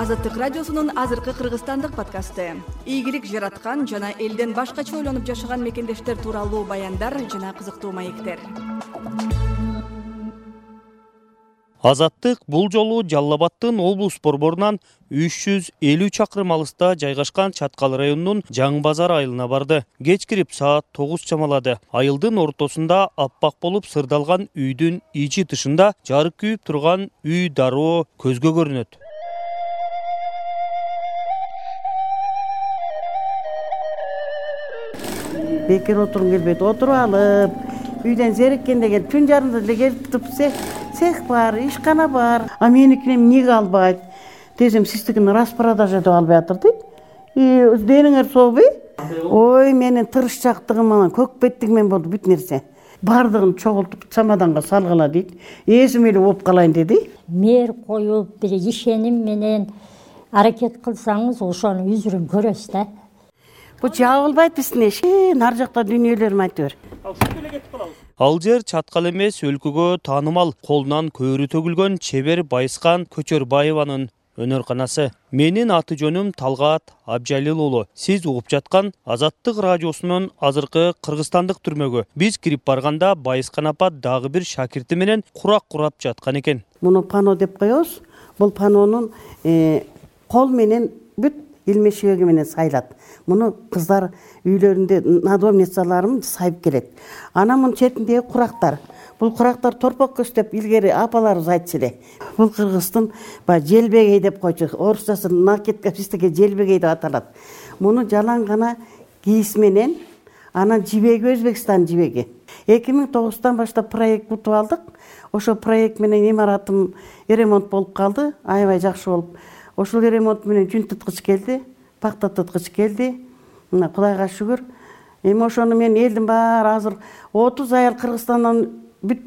азаттык радиосунун азыркы кыргызстандык подкасты. Ийгилик жараткан жана элден башкача ойлонуп жашаган мекендештер тууралуу баяндар жана кызыктуу маектер. Азаттык бул жолу жалал абаддын облус борборунан үч жүз элүү чакырым алыста жайгашкан чаткал районунун жаңы базар айылына барды. Кеч кирип саат тогуз чамалады. Айылдын ортосунда аппак болуп сырдалган үйдүн ичи тышында жарык күйүп турган үй дароо көзгө көрүнөт бекер отургум келбейт. Отуруп алып үйдөн зериккенде келип түн жарымда деле келип туруп цех бар ишкана бар. А меникини эмнеге албайт? Десем сиздикини распродажа деп албай атыр дейт. Дениңер сообу ой менин тырышчаактыгым анан көк беттигимен болду бүт нерсе. Баардыгын чогултуп чамаданга салгыла дейт. Эсим эле болуп калайын деди. Мээр коюп бир ишеним менен аракет кылсаңыз ошонун үзүрүн көрөсүз да бул жабылбайт биздин эшик нары жакта бер кетип калабыз ал жер чаткал эмес өлкөгө таанымал колунан көөрү төгүлгөн чебер байыскан көчөрбаеванын өнөрканасы. Менин аты жөнүм талгат абжалил уулу сиз угуп жаткан азаттык радиосунун азыркы кыргызстандык түрмөгү биз кирип барганда байыскан апа дагы бир шакирти менен курак курап жаткан экен. Муну пано деп коебуз. Бул панонун э, кол менен бүт илме шибеги менен сайлат муну кыздар үйлөрүндө надомницаларым сайып келет. Анан мунун четиндеги курактар. Бул курактар торпок көз деп илгери апаларыбыз айтчу эле. Бул кыргыздын баягы желбегей деп койчу. Орусчасы накидка биздики желбегей деп аталат. Муну жалаң гана кийиз менен анан жибеги өзбекстандын жибеги. Эки миң тогуздан баштап проект утуп алдык. Ошол проект менен имаратым ремонт болуп калды. Аябай жакшы болуп ошол ремонт менен жүн туткуч келди пахта туткуч келди. Мына кудайга шүгүр. Эми ошону мен элдин баары азыр отуз аял кыргызстандан бүт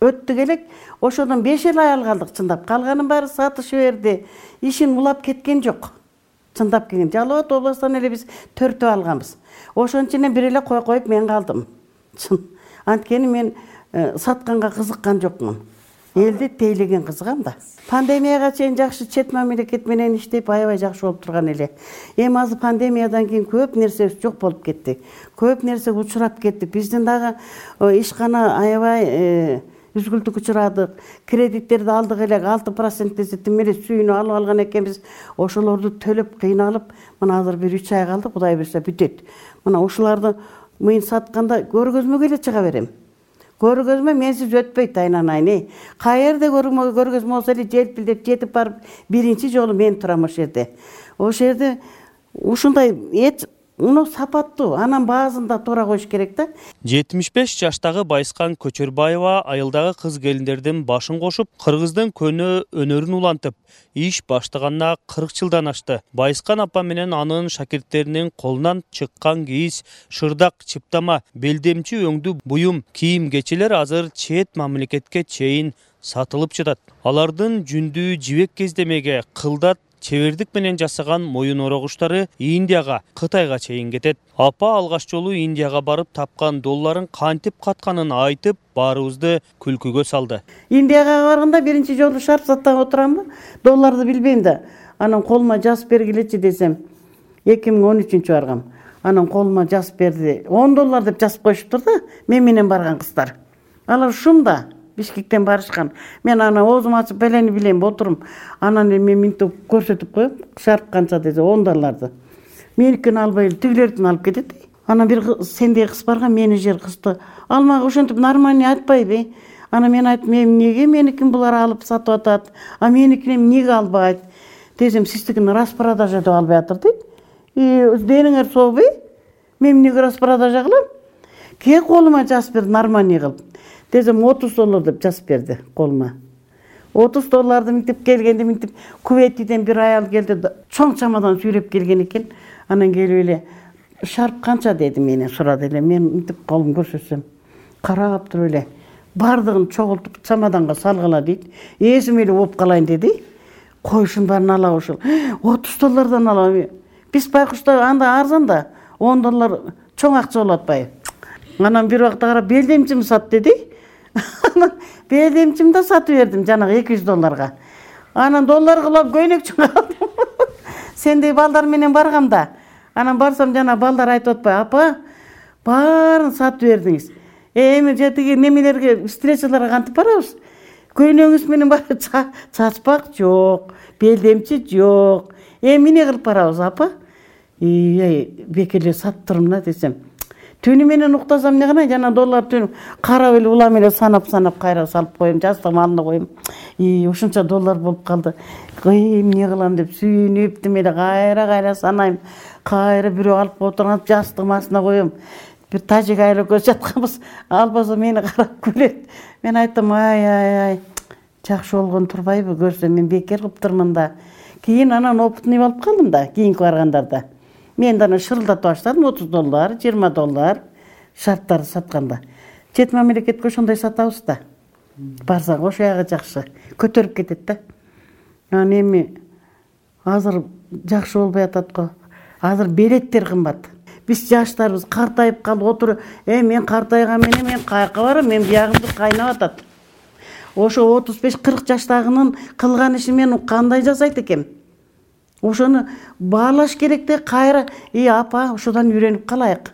өттүк элек ошодон беш эле аял калдык чындап калганын баары сатышып берди. Ишин улап кеткен жок. Чындап келгенде жалал абад областынан эле биз төртөө алганбыз. Ошонун ичинен бир эле кой коюп мен калдым. Чын. Анткени мен э, сатканга кызыккан жокмун элди тейлеген кызыгам да. Пандемияга чейин жакшы чет мамлекет менен иштеп аябай жакшы болуп турган эле. Эми азыр пандемиядан кийин көп нерсебиз жок болуп кетти. Көп нерсеге учурап кеттик биздин дагы э, ишкана аябай э, үзгүлтүккө учурадык. Кредиттерди алдык эле. Алты процент десе тим эле сүйүнүп алып алган экенбиз. Ошолорду төлөп кыйналып мына азыр бир үч ай калды. Кудай буюрса бүтөт. Мына ушуларды мен сатканда көргөзмөгө эле чыга берем көргөзмө менсиз өтпөйт айнанайын эй каерде көргөзмө болсо эле желпилдеп жетип барып биринчи жолу мен турам ошол жерде. Ошол жерде ушундай муну сапаттуу анан баасын да туура коюш керек да. Жетимиш беш жаштагы байыскан көчөрбаева айылдагы кыз келиндердин башын кошуп кыргыздын көне өнөрүн улантып иш баштаганына кырк жылдан ашты байыскан апа менен анын шакирттеринин колунан чыккан кийиз шырдак чыптама белдемчи өңдүү буюм кийим кечелер азыр чет мамлекетке чейин сатылып жатат. Алардын жүндүү жибек кездемеге кылдат чебердик менен жасаган моюн орогучтары индияга кытайга чейин кетет. Апа алгач жолу индияга барып тапкан долларын кантип катканын айтып баарыбызды күлкүгө салды. Индияга барганда биринчи жолу шарпсаттан отурамбы? Долларды билбейм да анан колума жазып бергилечи десем эки миң он үчүнчү баргам. Анан колума жазып берди он доллар деп жазып коюшуптур да мен менен барган кыздар. Алар ушум да бишкектен барышкан. Мен анан оозуму ачып белени билейм отурум. Анан эми мен мынтип көрсөтүп коем шарп канча десе он долларды меникин албай эле тигилердикин алып кетет анан бир сендей кыз барган менеджер кызды ал мага ошентип нормальный айтпайбы анан мен айттым эми эмнеге меникин булар алып сатып атат? А меникини эмнеге албайт? Десем сиздикини распродажа деп албай атыр дейт дениңер сообу мен эмнеге распродажа кылам? Ке колума жазып бер нормальный кылып десем отуз доллар деп жазып берди колума отуз долларды мынтип келгенде мынтип куветиден бир аял келди чоң чамадан сүйрөп келген экен. Анан келип эле шарп канча? деди менен сурады эле. Мен мынтип колумду көрсөтсөм карап туруп эле баардыгын чогултуп чамаданга салгыла дейт. Эсим эле болуп калайын деди. Кой ушунун баарын алабы ушул. Отуз доллардан алабы биз байкушта анда арзан да. Он доллар чоң акча болуп атпайбы анан бир убакта карап белдемчими сат деди анан белдемчимди да сатып бердим жанагы эки жүз долларга. Анан доллар кылып алып көйнөкчү алдым. Сендей балдар менен баргам да. Анан барсам жана балдар айтып атпайбы апа баарын сатып бердиңиз. Эми тиги немелерге встречаларга кантип барабыз? Көйнөгүңүз менен чачпак жок белдемчи жок. Эми эмне кылып барабыз апа? Бекер эле сатып турмун да десем түнү менен уктасам эмне кылайын жана доллар түнү карап эле улам эле санап санап кайра салып коем жастыгымын алдына коем. Ушунча доллар болуп калды. Эмне кылам деп сүйүнүп тим эле кайра кайра санайм. Кайра бирөө алып отуруп жастыгымын астына коем. Бир тажик айыл экөөбүз жатканбыз. Ал болсо мени карап күлөт мен айтам ай ай ай жакшы болгон турбайбы көрсө мен бекер кылыптырмын да кийин анан опытный болуп калдым да кийинки баргандарда мен да анан шырылдата баштадым отуз доллар жыйырма доллар шарттарды сатканда. Чет мамлекетке ошондой сатабыз да. Барсак ошол ягы жакшы көтөрүп кетет да. Анан эми азыр жакшы болбой атат го азыр билеттер кымбат. Биз жаштарбыз картайып калдык отуруп э мен картайган менен мен каяка барам? Менин биягымды кайнап атат ошо отуз беш кырк жаштагынын кылган ишин мен кандай жасайт экенм ошону баалаш керек да кайра. И апа ошодон үйрөнүп калайык.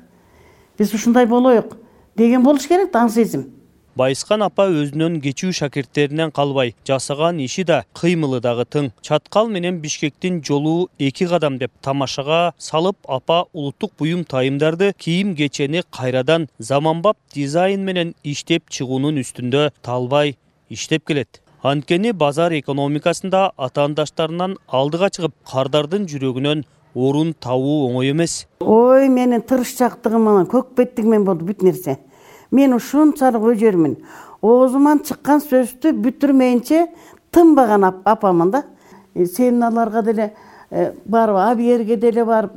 Биз ушундай болоюк деген болуш керек да аң сезим байыскан апа өзүнүн кечүү шакирттеринен калбай. Жасаган иши да кыймылы дагы тың. Чаткал менен бишкектин жолу эки кадам деп тамашага салып апа улуттук буюм тайымдарды кийим кечени кайрадан заманбап дизайн менен иштеп чыгуунун үстүндө талбай иштеп келет анткени базар экономикасында атаандаштарынан алдыга чыгып кардардын жүрөгүнөн орун табуу оңой эмес. Ой менин тырышчаактыгым анан көк беттигим менен болду бүт нерсе. Мен ушунчалык өжөрмүн оозуман чыккан сөздү бүтүрмөйүнчө тынбаган апамын да. Э, деле э, барып абьерге деле барып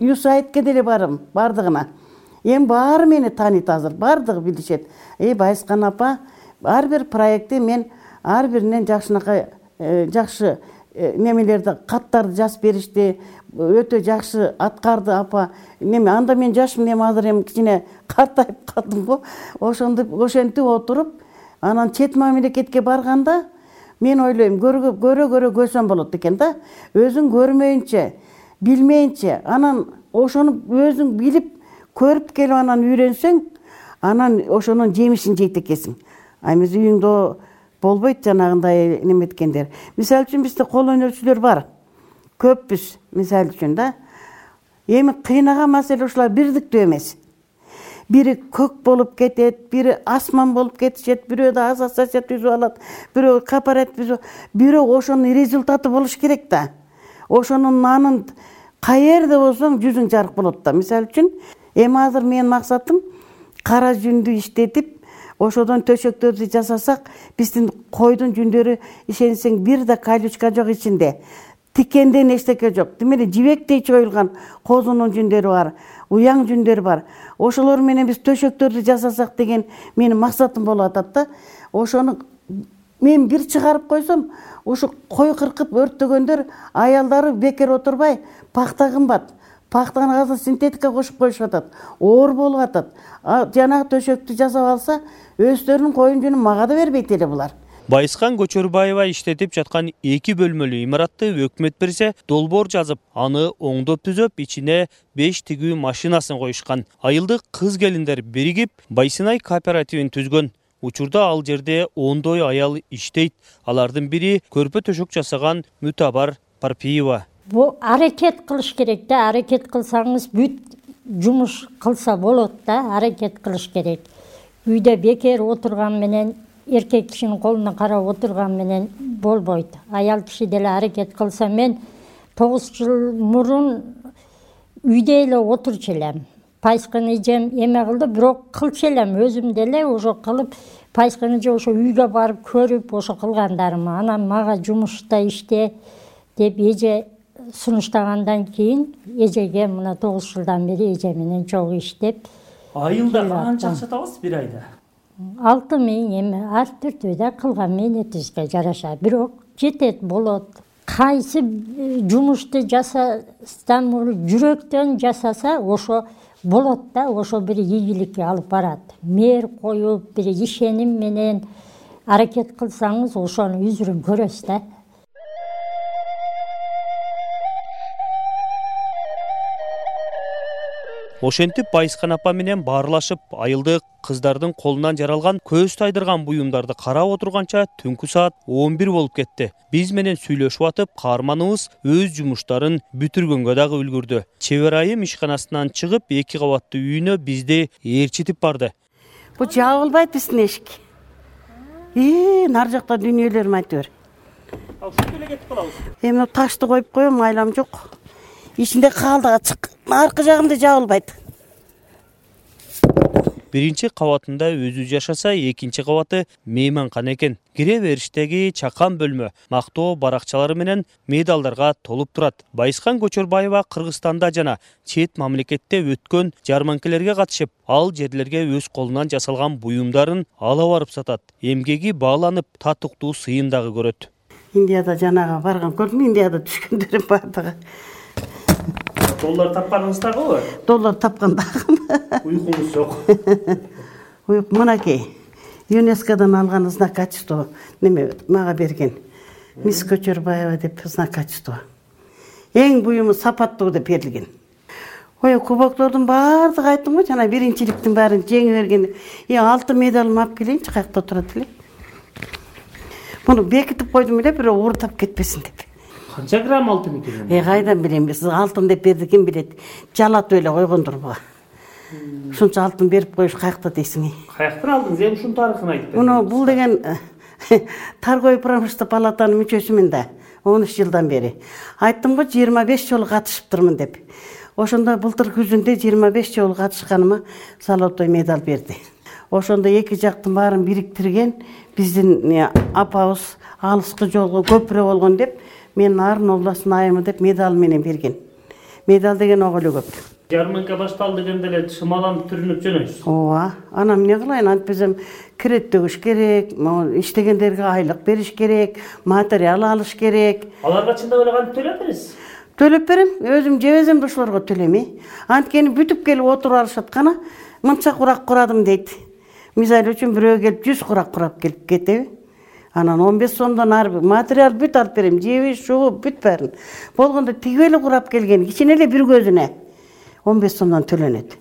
юсаидке деле барып баардыгына эми баары мени тааныйт азыр баардыгы билишет. Эй байыскан апа ар бир проектти мен ар биринен жакшынакай э, жакшы э, немелерди каттарды жазып беришти өтө жакшы аткарды апа неме анда мен жашмын эми азыр эми кичине картайып калдым го. Ошентип ошентип отуруп анан чет мамлекетке барганда мен ойлойм көрө көрө көрсөм болот экен да. Өзүң көрмөйүнчө билмейинче анан ошону өзүң билип көрүп келип анан үйрөнсөң анан ошонун жемишин жейт экенсиң эми үйүңдө болбойт жанагындай неметкендер мисалы үчүн бизде кол өнөрчүлөр бар. Көппүз мисалы үчүн да. Эми кыйнаган маселе ушулар бирдиктүү эмес. Бири көк болуп кетет бири асман болуп кетишет бирөө да ассоциация түзүп алат бирөө кооператив түзүп бирок ошонун результаты болуш керек да. Ошонун анын каерде болсоң жүзүң жарык болот да. Мисалы үчүн эми азыр менин максатым кара жүндү иштетип ошодон төшөктөрдү жасасак биздин койдун жүндөрү ишенсең бир да колючка жок ичинде. Тикенден эчтеке жок. Тим жибектей чоюлган козунун жүндөрү бар уяң жүндөр бар. Ошолор менен биз төшөктөрдү жасасак деген менин максатым болуп атат да ошону мен бир чыгарып койсом ушу кой кыркып өрттөгөндөр аялдары бекер отурбай пахта кымбат пахтаны азыр синтетика кошуп коюшуп атат оор болуп атат. Жанагы төшөктү жасап алса өздөрүнүн коюн жүнүн мага да бербейт эле булар. Байыскан көчөрбаева иштетип жаткан эки бөлмөлүү имаратты өкмөт берсе долбоор жазып аны оңдоп түзөп ичине беш тигүү машинасын коюшкан. Айылдык кыз келиндер биригип байсынай кооперативин түзгөн. Учурда ал жерде ондой аял иштейт. Алардын бири көрпө төшөк жасаган мүтабар парпиева бул аракет кылыш керек да аракет кылсаңыз бүт жумуш кылса болот да аракет кылыш керек. Үйдө бекер отурган менен эркек кишинин колуна карап отурган менен болбойт. Аял киши деле аракет кылса мен тогуз жыл мурун үйдө эле отурчу элем. Пайскын эжем эме кылды бирок кылчу элем. Өзүм деле ошо кылып пайскын эже ошо үйгө барып көрүп ошо кылгандарым анан мага жумушта иште деп эже сунуштагандан кийин эжеге мына тогуз жылдан бери эже менен чогуу иштеп айылда канча акча табасыз бир айда? Алты миң эми ар түрдүү да кылган мээнетибизге жараша. Бирок жетет болот. Кайсы жумушту жасасам жүрөктөн жасаса ошо болот да ошо бир ийгиликке алып барат. Мээр коюп бир ишеним менен аракет кылсаңыз ошонун үзүрүн көрөсүз да ошентип байыскан апа менен баарлашып айылды кыздардын колунан жаралган көз тайдырган буюмдарды карап отурганча түнкү саат он бир болуп кетти. Биз менен сүйлөшүп атып каарманыбыз өз жумуштарын бүтүргөнгө дагы үлгүрдү. Чебер айым ишканасынан чыгып эки кабаттуу үйүнө бизди ээрчитип барды. Бул жабылбайт биздин эшик. Нары жакта дүниелерим айта бер. Ушинтип эле кетип калабыз. Эми ташты коюп коем айлам жок ичинде каалдык ачык аркы жагында жабылбайт. Биринчи кабатында өзү жашаса экинчи кабаты мейманкана экен. Кире бериштеги чакан бөлмө мактоо баракчалары менен медалдарга толуп турат. Байыскан көчөрбаева кыргызстанда жана чет мамлекетте өткөн жарманкелерге катышып ал жерлерге өз колунан жасалган буюмдарын ала барып сатат. Эмгеги бааланып татыктуу сыйын дагы көрөт. Индияда жанагы барган көрдүңбү индияда түшкөндөрдүн баардыгы доллар тапканыңыз дагыбы доллар тапкан дагы. Уйкуңуз жок. Мынакей юнескодан алган знак качества неме мага берген. Мисс көчөрбаева деп знак качества эң буюму сапаттуу деп берилген. Ой кубоктордун баардыгы айттым го жана биринчиликтин баарын жеңе берген и алтын медалымды алып келейинчи каякта турат эле. Муну бекитип койдум эле бирөө уурдап кетпесин деп канча грамм алтын экен э кайдан билем? Сиз алтын деп берди ким билет? Жалатып эле койгондур буга. Ушунча алтын берип коюш каякта дейсиң каяктан алдыңыз эми ушунун тарыхын айтып муну бул деген торговый промышленный палатанын мүчөсүмүн да он үч жылдан бери. Айттым го жыйырма беш жолу катышыптырмын деп. Ошондо былтыр күзүндө жыйырма беш жолу катышканыма золотой медаль берди. Ошондо эки жактын баарын бириктирген биздин апабыз алыскы жолго көпүрө болгон деп менин арын олдостун айымы деп медаль менен берген. Медаль деген ого эле көп жарманка башталды дегенде эле шымаланып түрүнүп жөнөйсүз. Ооба анан эмне кылайын? Антпесем кирет төгүш керек могу иштегендерге айлык бериш керек материал алыш керек. Аларга чындап эле кантип төлөп бересиз? Төлөп берем. Өзүм жебесем да ошолорго төлөйм э. Анткени бүтүп келип отуруп алышат кана мынча курак курадым дейт. Мисалы үчүн бирөө келип жүз курак курап келип кетеби анан он беш сомдон ары материал бүт алып берем жеби шугу бүт баарын болгондо тигип эле курап келген кичине эле бир көзүнө он беш сомдон төлөнөт.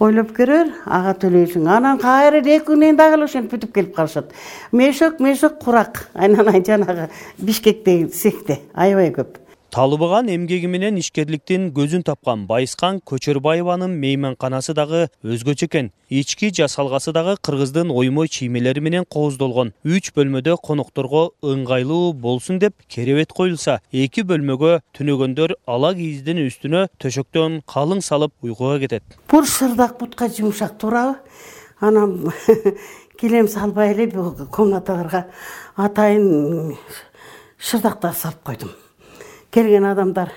Ойлоп көрө бер ага төлөйсүң. Анан кайра эле эки күнөн кийин дагы эле ошентип бүтүп келип калышат. Мешок мешок курак. Айнала жанагы бишкектеги цехте аябай көп талыбыган эмгеги менен ишкерликтин көзүн тапкан байыскан көчөрбаеванын мейманканасы дагы өзгөчө экен. Ички жасалгасы дагы кыргыздын оймой чиймелери менен кооздолгон. Үч бөлмөдө конокторго ыңгайлуу болсун деп керебет коюлса эки бөлмөгө түнөгөндөр ала кийиздин үстүнө төшөктөн калың салып уйкуга кетет. Бул шырдак бутка жумшак туурабы. Анан килем салбай эле комнаталарга атайын шырдактар салып койдум келген адамдар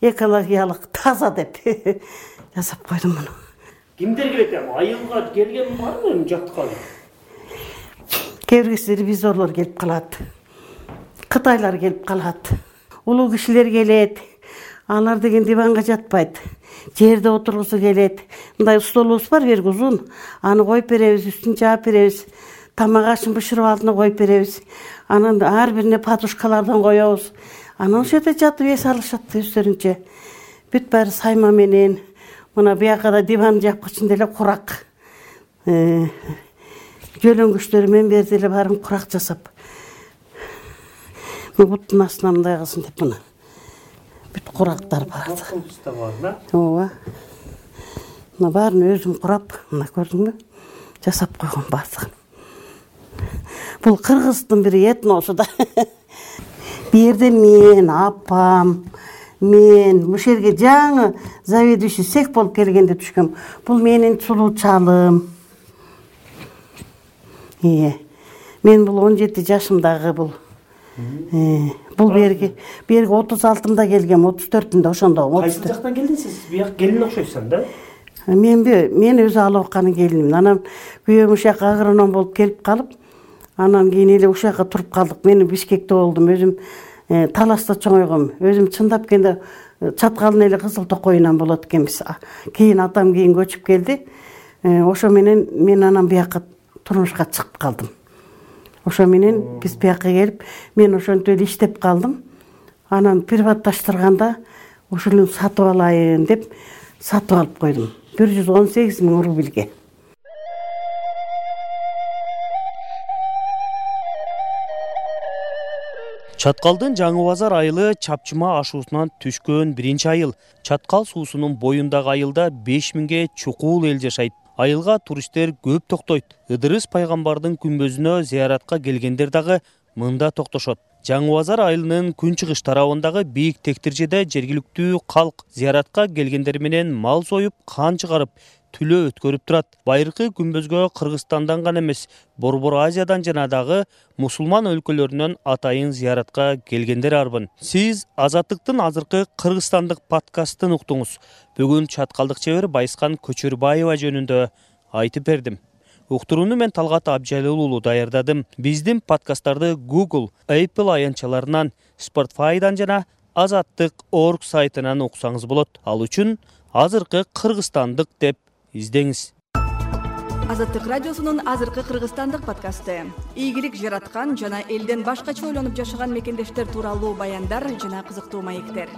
экологиялык таза деп жасап койдум муну. Кимдер келет эми? Айылга келген барбы эми жактыкка кээ бир кезде ревизорлор келип калат. Кытайлар келип калат. Улуу кишилер келет. Алар деген диванга жатпайт. Жерде отургусу келет. Мындай столубуз бар берги узун. Аны коюп беребиз үстүн жаап беребиз. Тамак ашын бышырып алдына коюп беребиз. Анан ар бирине подушкалардан коебуз анан ошол жерде жатып эс алышат өздөрүнчө. Бүт баары сайма менен мына бияка да диван жапкычында эле курак. Э, жөлөнгүчтөрү менен берди эле баарын курак жасап. Буттун астына мындай кылсын деп мына. Бүт курактар баардыгы ооба. Мына баарын өзүм курап мына көрдүңбү жасап койгом баардыгын. Бул кыргыздын бир этносу да бул жерде мен апам мен ушул жерге жаңы заведующий цех болуп келгенде түшкөм бул менин сулуу чалым ыя мен бул он жети жашымдагы бул. Э, бул берги берги отуз алтымда келгем отуз төртүндө ошондо кайсы жактан келдиңиз сиз? Бияка келин окшойсуз анда менби мен өзү алыбыканын келинимин анан күйөөм ушул жака агроном болуп келип калып анан кийин эле ушул жака туруп калдык. Мен бишкекте болдум. Өзүм Э, таласта чоңойгом. Өзүм чындап келгенде э, чаткалын эле кызыл токойунан болот экенбиз. Кийин атам кийин көчүп келди. Э, ошо менен мен анан бияка турмушка чыгып калдым. Ошо менен биз бияка келип мен ошентип эле иштеп калдым. Анан приватташтырганда ушуну сатып алайын деп сатып алып койдум. Бир жүз он сегиз миң рубльге чаткалдын жаңы базар айылы чапчыма ашуусунан түшкөн биринчи айыл. Чаткал суусунун боюндагы айылда беш миңге чукул эл жашайт. Айылга туристтер көп токтойт. Ыдырыс пайгамбардын күмбөзүнө зыяратка келгендер дагы мында токтошот. Жаңы базар айылынын күнчыгыш тарабындагы бийик тектиржеде жергиликтүү калк зыяратка келгендер менен мал союп кан чыгарып түлөө өткөрүп турат. Байыркы күмбөзгө кыргызстандан гана эмес борбор азиядан жана дагы мусулман өлкөлөрүнөн атайын зыяратка келгендер арбын. Сиз азаттыктын азыркы кыргызстандык подкастын уктуңуз. Бүгүн чаткалдык чебер байыскан көчөрбаева жөнүндө айтып бердим. Уктурууну мен талгат абжалил уулу даярдадым. Биздин подкасттарды google apple аянтчаларынан sportfyдан жана азаттык орг сайтынан уксаңыз болот. Ал үчүн азыркы кыргызстандык деп издеңиз азаттык радиосунун азыркы кыргызстандык подкасты. Ийгилик жараткан жана элден башкача ойлонуп жашаган мекендештер тууралуу баяндар жана кызыктуу маектер